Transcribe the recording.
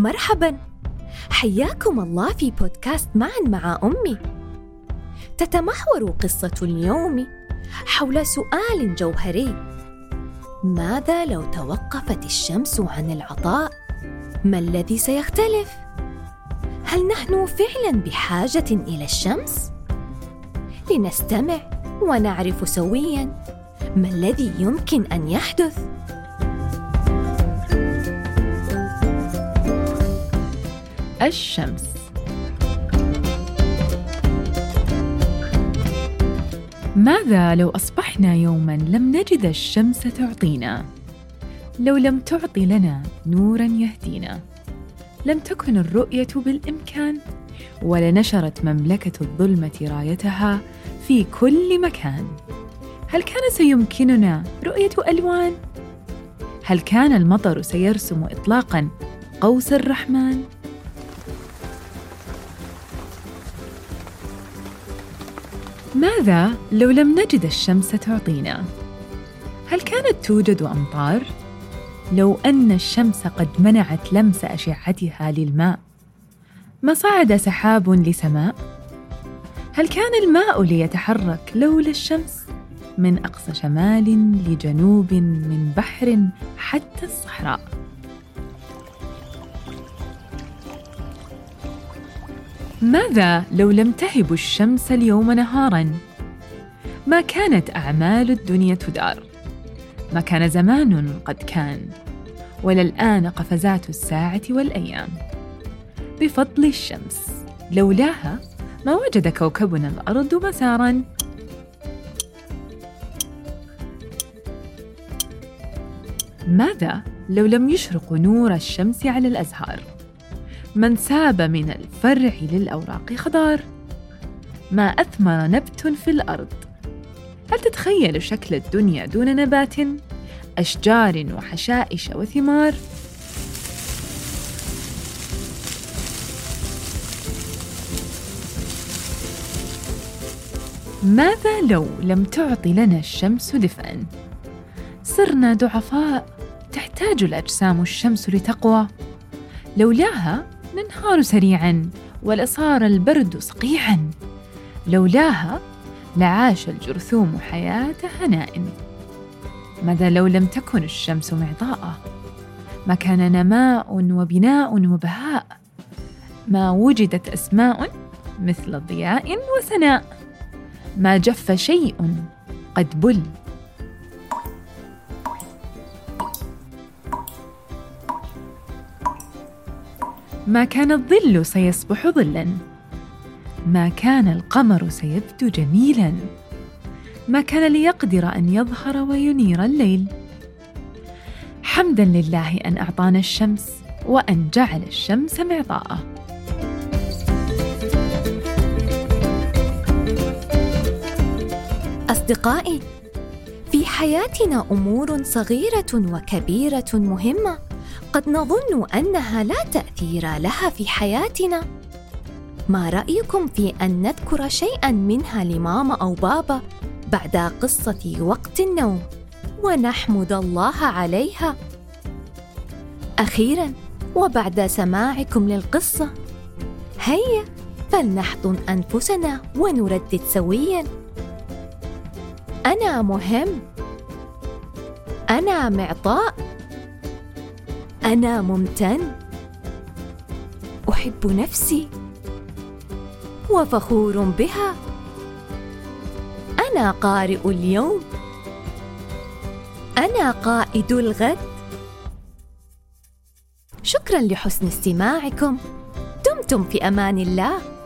مرحبا. حياكم الله في بودكاست معا مع أمي. تتمحور قصة اليوم حول سؤال جوهري. ماذا لو توقفت الشمس عن العطاء؟ ما الذي سيختلف؟ هل نحن فعلا بحاجة إلى الشمس؟ لنستمع ونعرف سويا ما الذي يمكن أن يحدث. الشمس. ماذا لو أصبحنا يوما لم نجد الشمس تعطينا؟ لو لم تعطي لنا نورا يهدينا. لم تكن الرؤية بالإمكان ولنشرت مملكة الظلمة رايتها في كل مكان. هل كان سيمكننا رؤية ألوان؟ هل كان المطر سيرسم اطلاقا قوس الرحمن؟ ماذا لو لم نجد الشمس تعطينا؟ هل كانت توجد أمطار؟ لو أن الشمس قد منعت لمس أشعتها للماء ما صعد سحاب لسماء؟ هل كان الماء ليتحرك لولا الشمس من أقصى شمال لجنوب من بحر حتى الصحراء؟ ماذا لو لم تهب الشمس اليوم نهارا؟ ما كانت أعمال الدنيا تدار. ما كان زمان قد كان ولا الان قفزات الساعة والأيام. بفضل الشمس لولاها ما وجد كوكبنا الأرض مسارا. ماذا لو لم يشرق نور الشمس على الأزهار؟ من ساب من الفرع للأوراق خضار. ما أثمر نبت في الأرض. هل تتخيل شكل الدنيا دون نبات؟ أشجار وحشائش وثمار. ماذا لو لم تعطي لنا الشمس دفئا؟ صرنا ضعفاء تحتاج الأجسام الشمس لتقوى. لولاها ننهار سريعا ولصار البرد صقيعا. لولاها لعاش الجرثوم حياة هناء. ماذا لو لم تكن الشمس معطاءة ما كان نماء وبناء وبهاء. ما وجدت أسماء مثل ضياء وسناء ما جف شيء قد بل ما كان الظل سيصبح ظلا. ما كان القمر سيبدو جميلا. ما كان ليقدر أن يظهر وينير الليل. حمدا لله أن أعطانا الشمس وأن جعل الشمس معطاءه. أصدقائي في حياتنا أمور صغيرة وكبيرة مهمة. قد نظن أنها لا تأثير لها في حياتنا. ما رأيكم في أن نذكر شيئا منها لماما أو بابا بعد قصة وقت النوم ونحمد الله عليها؟ أخيرا وبعد سماعكم للقصة هيا فلنحضن أنفسنا ونردد سويا. أنا مهم. أنا معطاء. أنا ممتن. أحب نفسي. وفخور بها. أنا قارئ اليوم. أنا قائد الغد. شكرا لحسن استماعكم. دمتم في أمان الله.